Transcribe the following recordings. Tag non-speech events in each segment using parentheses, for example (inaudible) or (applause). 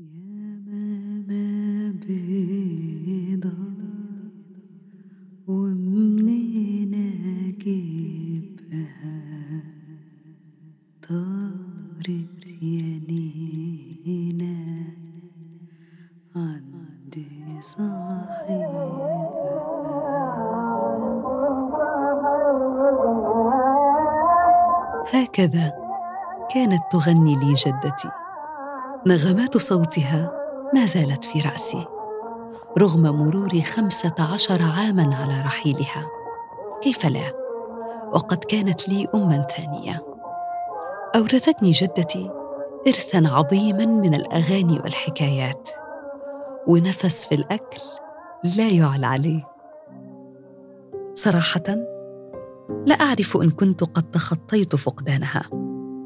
يا ماما ومنين صاحبها. هكذا كانت تغني لي جدتي. نغمات صوتها ما زالت في رأسي رغم مرور خمسة عشر عاما على رحيلها. كيف لا؟ وقد كانت لي اما ثانية. اورثتني جدتي ارثا عظيما من الأغاني والحكايات. ونفس في الأكل لا يعلى عليه. صراحة لا أعرف إن كنت قد تخطيت فقدانها.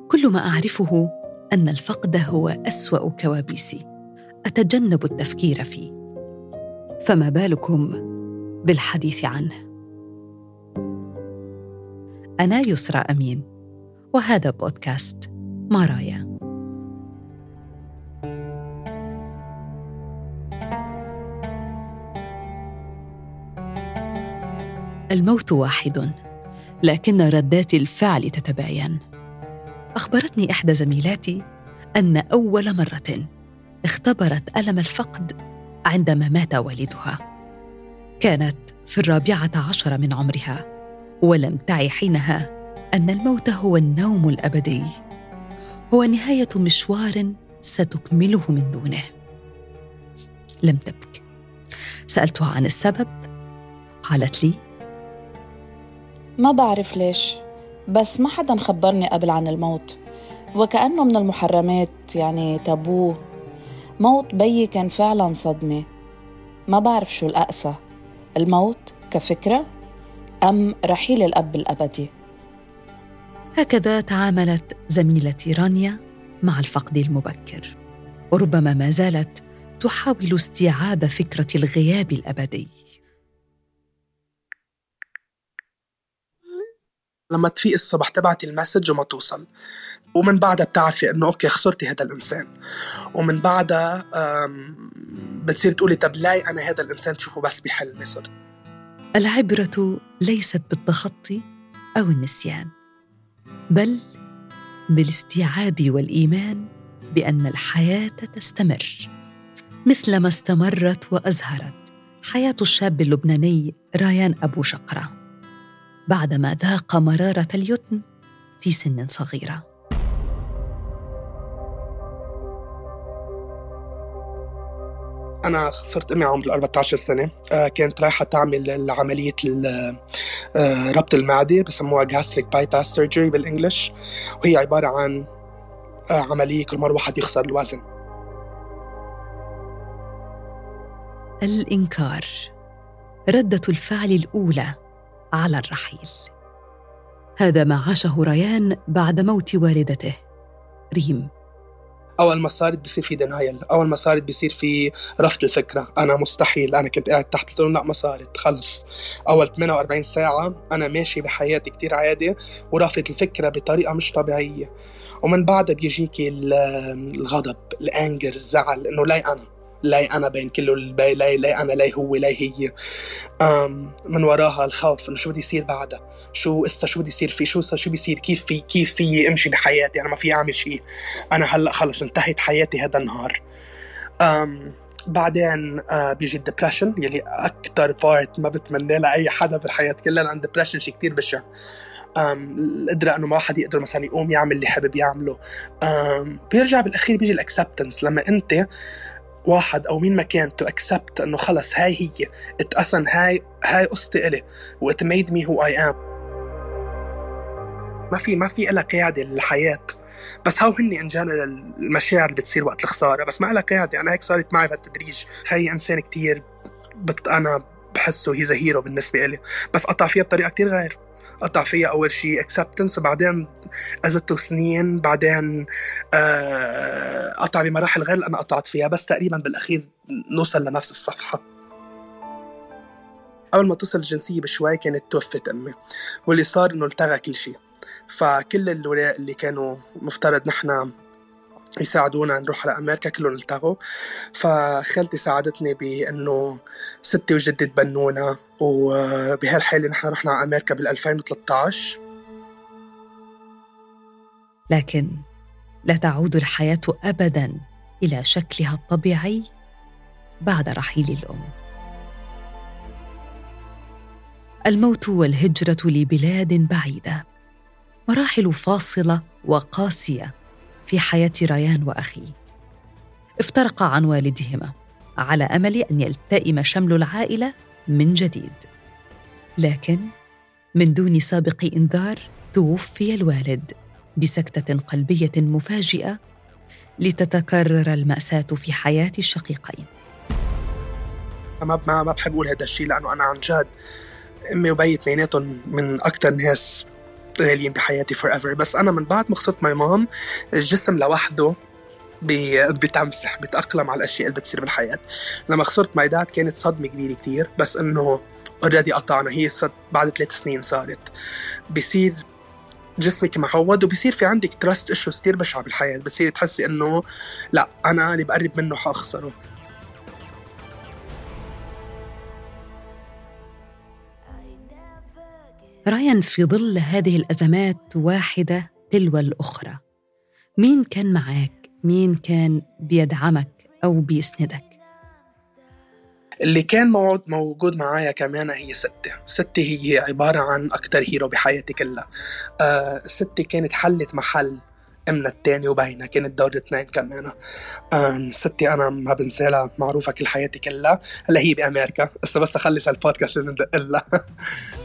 كل ما أعرفه أن الفقد هو أسوأ كوابيسي. أتجنب التفكير فيه. فما بالكم بالحديث عنه؟ أنا يسرى أمين وهذا بودكاست مارايا الموت واحد لكن ردات الفعل تتباين. أخبرتني إحدى زميلاتي أن أول مرة اختبرت ألم الفقد عندما مات والدها. كانت في الرابعة عشر من عمرها ولم تعي حينها أن الموت هو النوم الأبدي. هو نهاية مشوار ستكمله من دونه. لم تبك. سألتها عن السبب قالت لي ما بعرف ليش. بس ما حدا خبرني قبل عن الموت. وكأنه من المحرمات يعني تابوه موت بيي كان فعلا صدمة. ما بعرف شو الأقسى الموت كفكرة أم رحيل الأب الأبدي؟ هكذا تعاملت زميلتي رانيا مع الفقد المبكر. وربما ما زالت تحاول استيعاب فكرة الغياب الأبدي. لما تفيق الصبح تبعتي ال message وما توصل. ومن بعدها بتعرفي إنه okay خسرتي هذا الإنسان. ومن بعدها بتصير تقولي طب لاي أنا هذا الإنسان؟ شوفه بس بحلمي صرت. العبرة ليست بالتخطي أو النسيان بل بالاستيعاب والإيمان بأن الحياة تستمر. مثلما استمرت وأزهرت حياة الشاب اللبناني رايان أبو شقرة. بعدما ذاق مرارة اليتم في سن صغيرة. أنا خسرت أمي عمر 14 سنة. آه، كانت رايحة تعمل عمليه آه، ربط المعدة بسموها gastric bypass surgery بالإنجلش. وهي عبارة عن آه، عملية كل مرة واحد يخسر الوزن. الإنكار. ردة الفعل الأولى. على الرحيل. هذا ما عاشه ريان بعد موت والدته. ريم. اول ما صارت بصير في دينايل اول ما صارت بصير في رفض الفكرة. أنا مستحيل أنا كنت قاعد تحت لا ما صارت خلص اول 48 ساعة أنا ماشي بحياتي كتير عادي ورافض الفكرة بطريقة مش طبيعية. ومن بعدها بيجيكي ال- الغضب ال anger الزعل إنه لاي أنا. لاي أنا بين كل ال people لاي لاي أنا لاي هو لاي هي. من وراها الخوف إنه شو بدي يصير بعدها؟ شو إسا شو بدي يصير في؟ شو شو بيصير كيف في كيف في أمشي بحياتي؟ أنا ما في أعمل شيء أنا هلأ خلص انتهت حياتي هذا النهار. أم بعدين بيجي ال depression يلي أكثر part ما بتمنى لها اي حدا بالحياة كلها. لأن ال depression شيء كثير بشع. القدرة إنه ما حد يقدر مثلا يقوم يعمل اللي حابب يعمله. بيرجع بالأخير بيجي ال acceptance لما أنت واحد أو مين ما كان to accept إنه خلص هاي هي. it أصلا هاي هاي قصتي إلي. what made me who I am ما في ما في لها قيادة للحياة. بس هاو هني in general المشاعر اللي بتصير وقت الخسارة. بس ما لها قيادة. أنا هيك صارت معي بهالتدريج. خي إنسان كتير but أنا بحسه he's hero بالنسبة لي بس قطع فيها بطريقة كتير غير. قطع فيها أول شيء acceptance وبعدين أخذته سنين بعدين آه قطع بمراحل غير اللي أنا قطعت فيها بس تقريبا بالأخير نوصل لنفس الصفحة. قبل ما توصل الجنسية بشوي كانت توفت أمي واللي صار إنه التغى كل شيء فكل الوراق اللي كانوا مفترض نحن يساعدونا نروح على أمريكا كلهم التغوا. فخالتي ساعدتني بأنه ستي وجدي تبنونا وبهالحالة نحن رحنا على أمريكا بال 2013 لكن لا تعود الحياة ابدا إلى شكلها الطبيعي بعد رحيل الأم. الموت والهجرة لبلاد بعيدة مراحل فاصلة وقاسية. في حياة ريان واخيه افترقا عن والدهما على أمل أن يلتئم شمل العائلة من جديد. لكن من دون سابق إنذار توفي الوالد بسكتة قلبية مفاجئة لتتكرر المأساة في حياة الشقيقين. ما ما ما بحب أقول هذا الشيء لأنه أنا عن جد أمي وبي اثنيناتهم من أكثر ناس غاليين بحياتي forever بس أنا من بعد ما خسرت my mom الجسم لوحده بتمسح بتأقلم على الأشياء اللي بتصير بالحياة. لما خسرت my dad كانت صدمة كبيرة كتير بس إنه already قطعنا. هي صد بعد ثلاث سنين صارت. بصير جسمك معود وبصير في عندك trust issues كثير بشعة بالحياة. بتصيري تحسي إنه لا أنا اللي بقرب منه حأخسره. رايان في ظل هذه الأزمات واحدة تلو الأخرى. مين كان معك مين كان بيدعمك أو بيسندك؟ اللي كان موجود معايا كمان هي ستي. ستي هي عبارة عن أكتر هيرو بحياتي كلها. آه ستي كانت حلت محل أمنا التاني وبينا كانت دور اثنين كمان. آه ستي أنا ما بنسالها معروفة كل حياتي كلها. هلا هي بأمريكا. بس بس اخلص هالبودكاست لازم دق لها (laughs)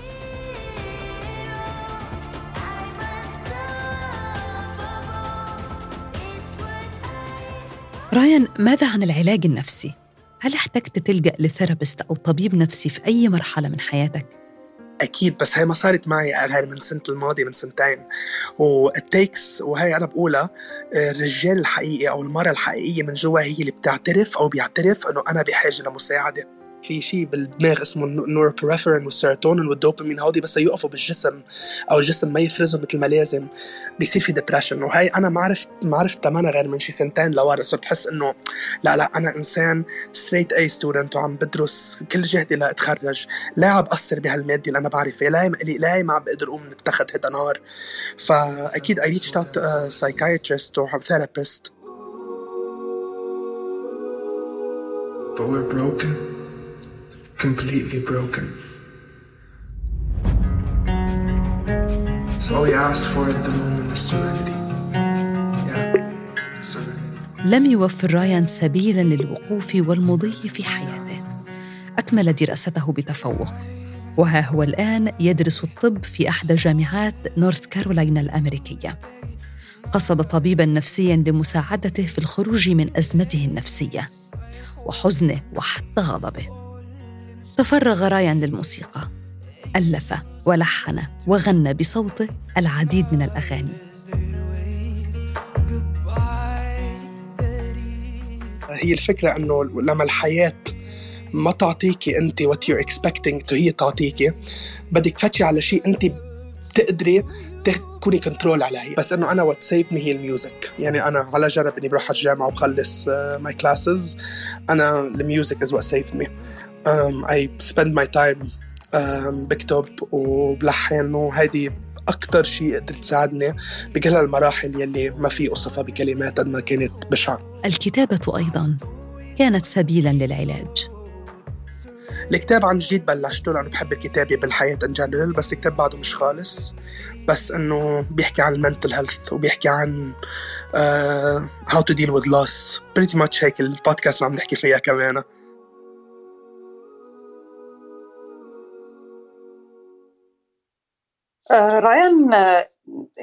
رايان ماذا عن العلاج النفسي؟ هل احتجت تلجأ ل therapist أو طبيب نفسي في أي مرحلة من حياتك؟ أكيد بس هي ما صارت معي غير من سنة الماضي من سنتين و it takes وهي أنا بقولها الرجال الحقيقي أو المرأة الحقيقية من جوا هي اللي بتعترف أو بيعترف إنه أنا بحاجة لمساعدة في شيء بالدماغ اسمه ال norepinephrine والسيروتونين والدوبامين. هودي بس يوقفوا بالجسم أو الجسم ما يفرزهم مثل ما لازم. بيصير في depression وهي أنا ما عرفت ما عرفت تماما غير من شي سنتين لورا. صرت أحس إنه لا لا أنا إنسان straight A student وعم بدرس كل جهدي لأتخرج. لا عم بقصر بهالمادة اللي أنا بعرفها. لا لا ما عم بقدر أقوم من التخت هيدا نهار. فأكيد I reach out psychiatrist أو therapist But we're broken. Completely broken. So all we ask for at the moment is serenity. Yeah, serenity. لم يوفر رايان سبيلا للوقوف والمضي في حياته. أكمل دراسته بتفوق وها هو الآن يدرس الطب في إحدى جامعات نورث كارولاينا الأمريكية. قصد طبيبا نفسيا لمساعدته في الخروج من أزمته النفسية وحزنه وحتى غضبه. تفرغ رايان للموسيقى ألف ولحن وغنى بصوته العديد من الأغاني. هي الفكرة أنه لما الحياة ما تعطيكي أنت what you're expecting to هي تعطيكي بدك تفتشي على شيء أنت بتقدري تكوني control عليه. بس إنه أنا what saved me هي ال music. يعني أنا على جرب إني بروح على الجامعة وبخلص my uh, classes أنا ال music is what saved me um, I spend my time um, بكتب وبلحن وهيدي أكتر شيء قدرت تساعدني بكل هالمراحل يلي ما في أوصفها بكلمات قد ما كانت بشعة الكتابة أيضا كانت سبيلا للعلاج. الكتاب عن جديد بلشته لأنه بحب الكتابة بالحياة in general بس الكتاب بعده مش خالص. بس إنه بيحكي عن ال mental health وبيحكي عن how to deal with loss pretty much هيك البودكاست اللي عم نحكي فيها كمان. آه، ريان آه،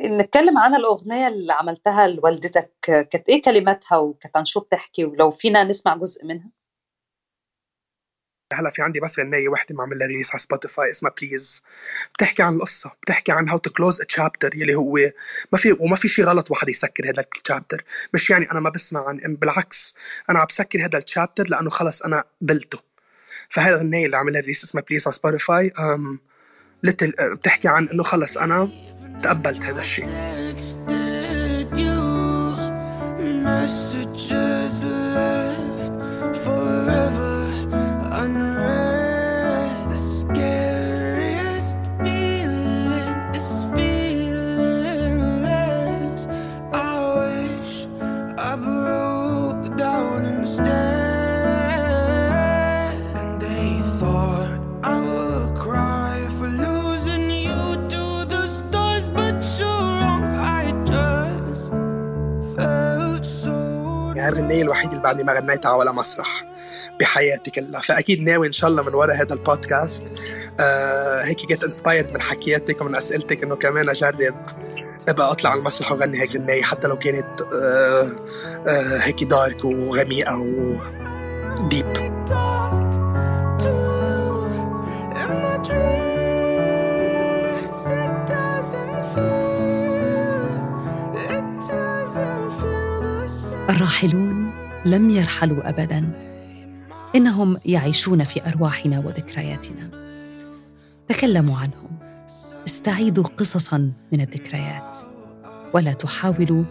نتكلم عن الأغنية اللي عملتها لوالدتك. كانت إيه كلماتها وكانت عن شو بتحكي؟ ولو فينا نسمع جزء منها. هلا في عندي بس غنية وحدة معمول لها release على Spotify اسمها Please بتحكي عن القصة بتحكي عن how to close chapter يلي هو ما في وما في شيء غلط واحد يسكر هذا ال chapter مش يعني أنا ما بسمع عن بالعكس أنا عم بسكر هذا ال chapter لأنه خلص أنا قبلته فهي الغنية اللي عملها release اسمها Please على Spotify لتل بتحكي عن إنه خلص أنا تقبلت هذا الشيء. يعني الغنية الوحيدة اللي بعدني ما غنيتها على ولا مسرح بحياتي كلها. فأكيد ناوي إن شاء الله من وراء هذا البودكاست. آه هيك جيت انسبايرد من حكياتك ومن أسئلتك إنه كمان أجرب أبقى أطلع على المسرح وأغني هيك غنايه حتى لو كانت آه آه هيك دارك وغميقة وديب الراحلون لم يرحلوا ابدا. إنهم يعيشون في أرواحنا وذكرياتنا. تكلموا عنهم. استعيدوا قصصا من الذكريات. ولا تحاولوا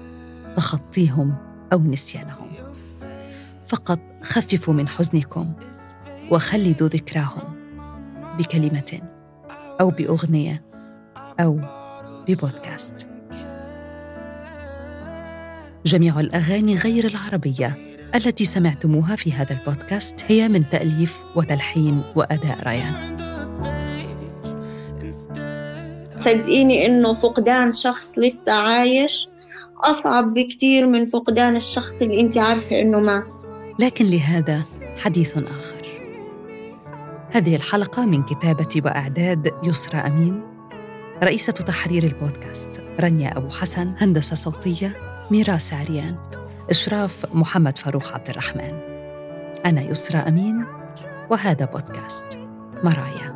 تخطيهم أو نسيانهم. فقط خففوا من حزنكم وخلدوا ذكراهم بكلمة أو بأغنية أو ببودكاست. جميع الأغاني غير العربية التي سمعتموها في هذا البودكاست هي من تأليف وتلحين وأداء ريان. صدقيني إنه فقدان شخص لسه عايش أصعب بكتير من فقدان الشخص اللي أنت عارفة إنه مات. لكن لهذا حديث آخر. هذه الحلقة من كتابة وإعداد يسرى أمين. رئيسة تحرير البودكاست رانيا أبو حسن هندسة صوتية ميراس عريان. إشراف محمد فاروق عبد الرحمن. أنا يسرى أمين وهذا بودكاست مرايا.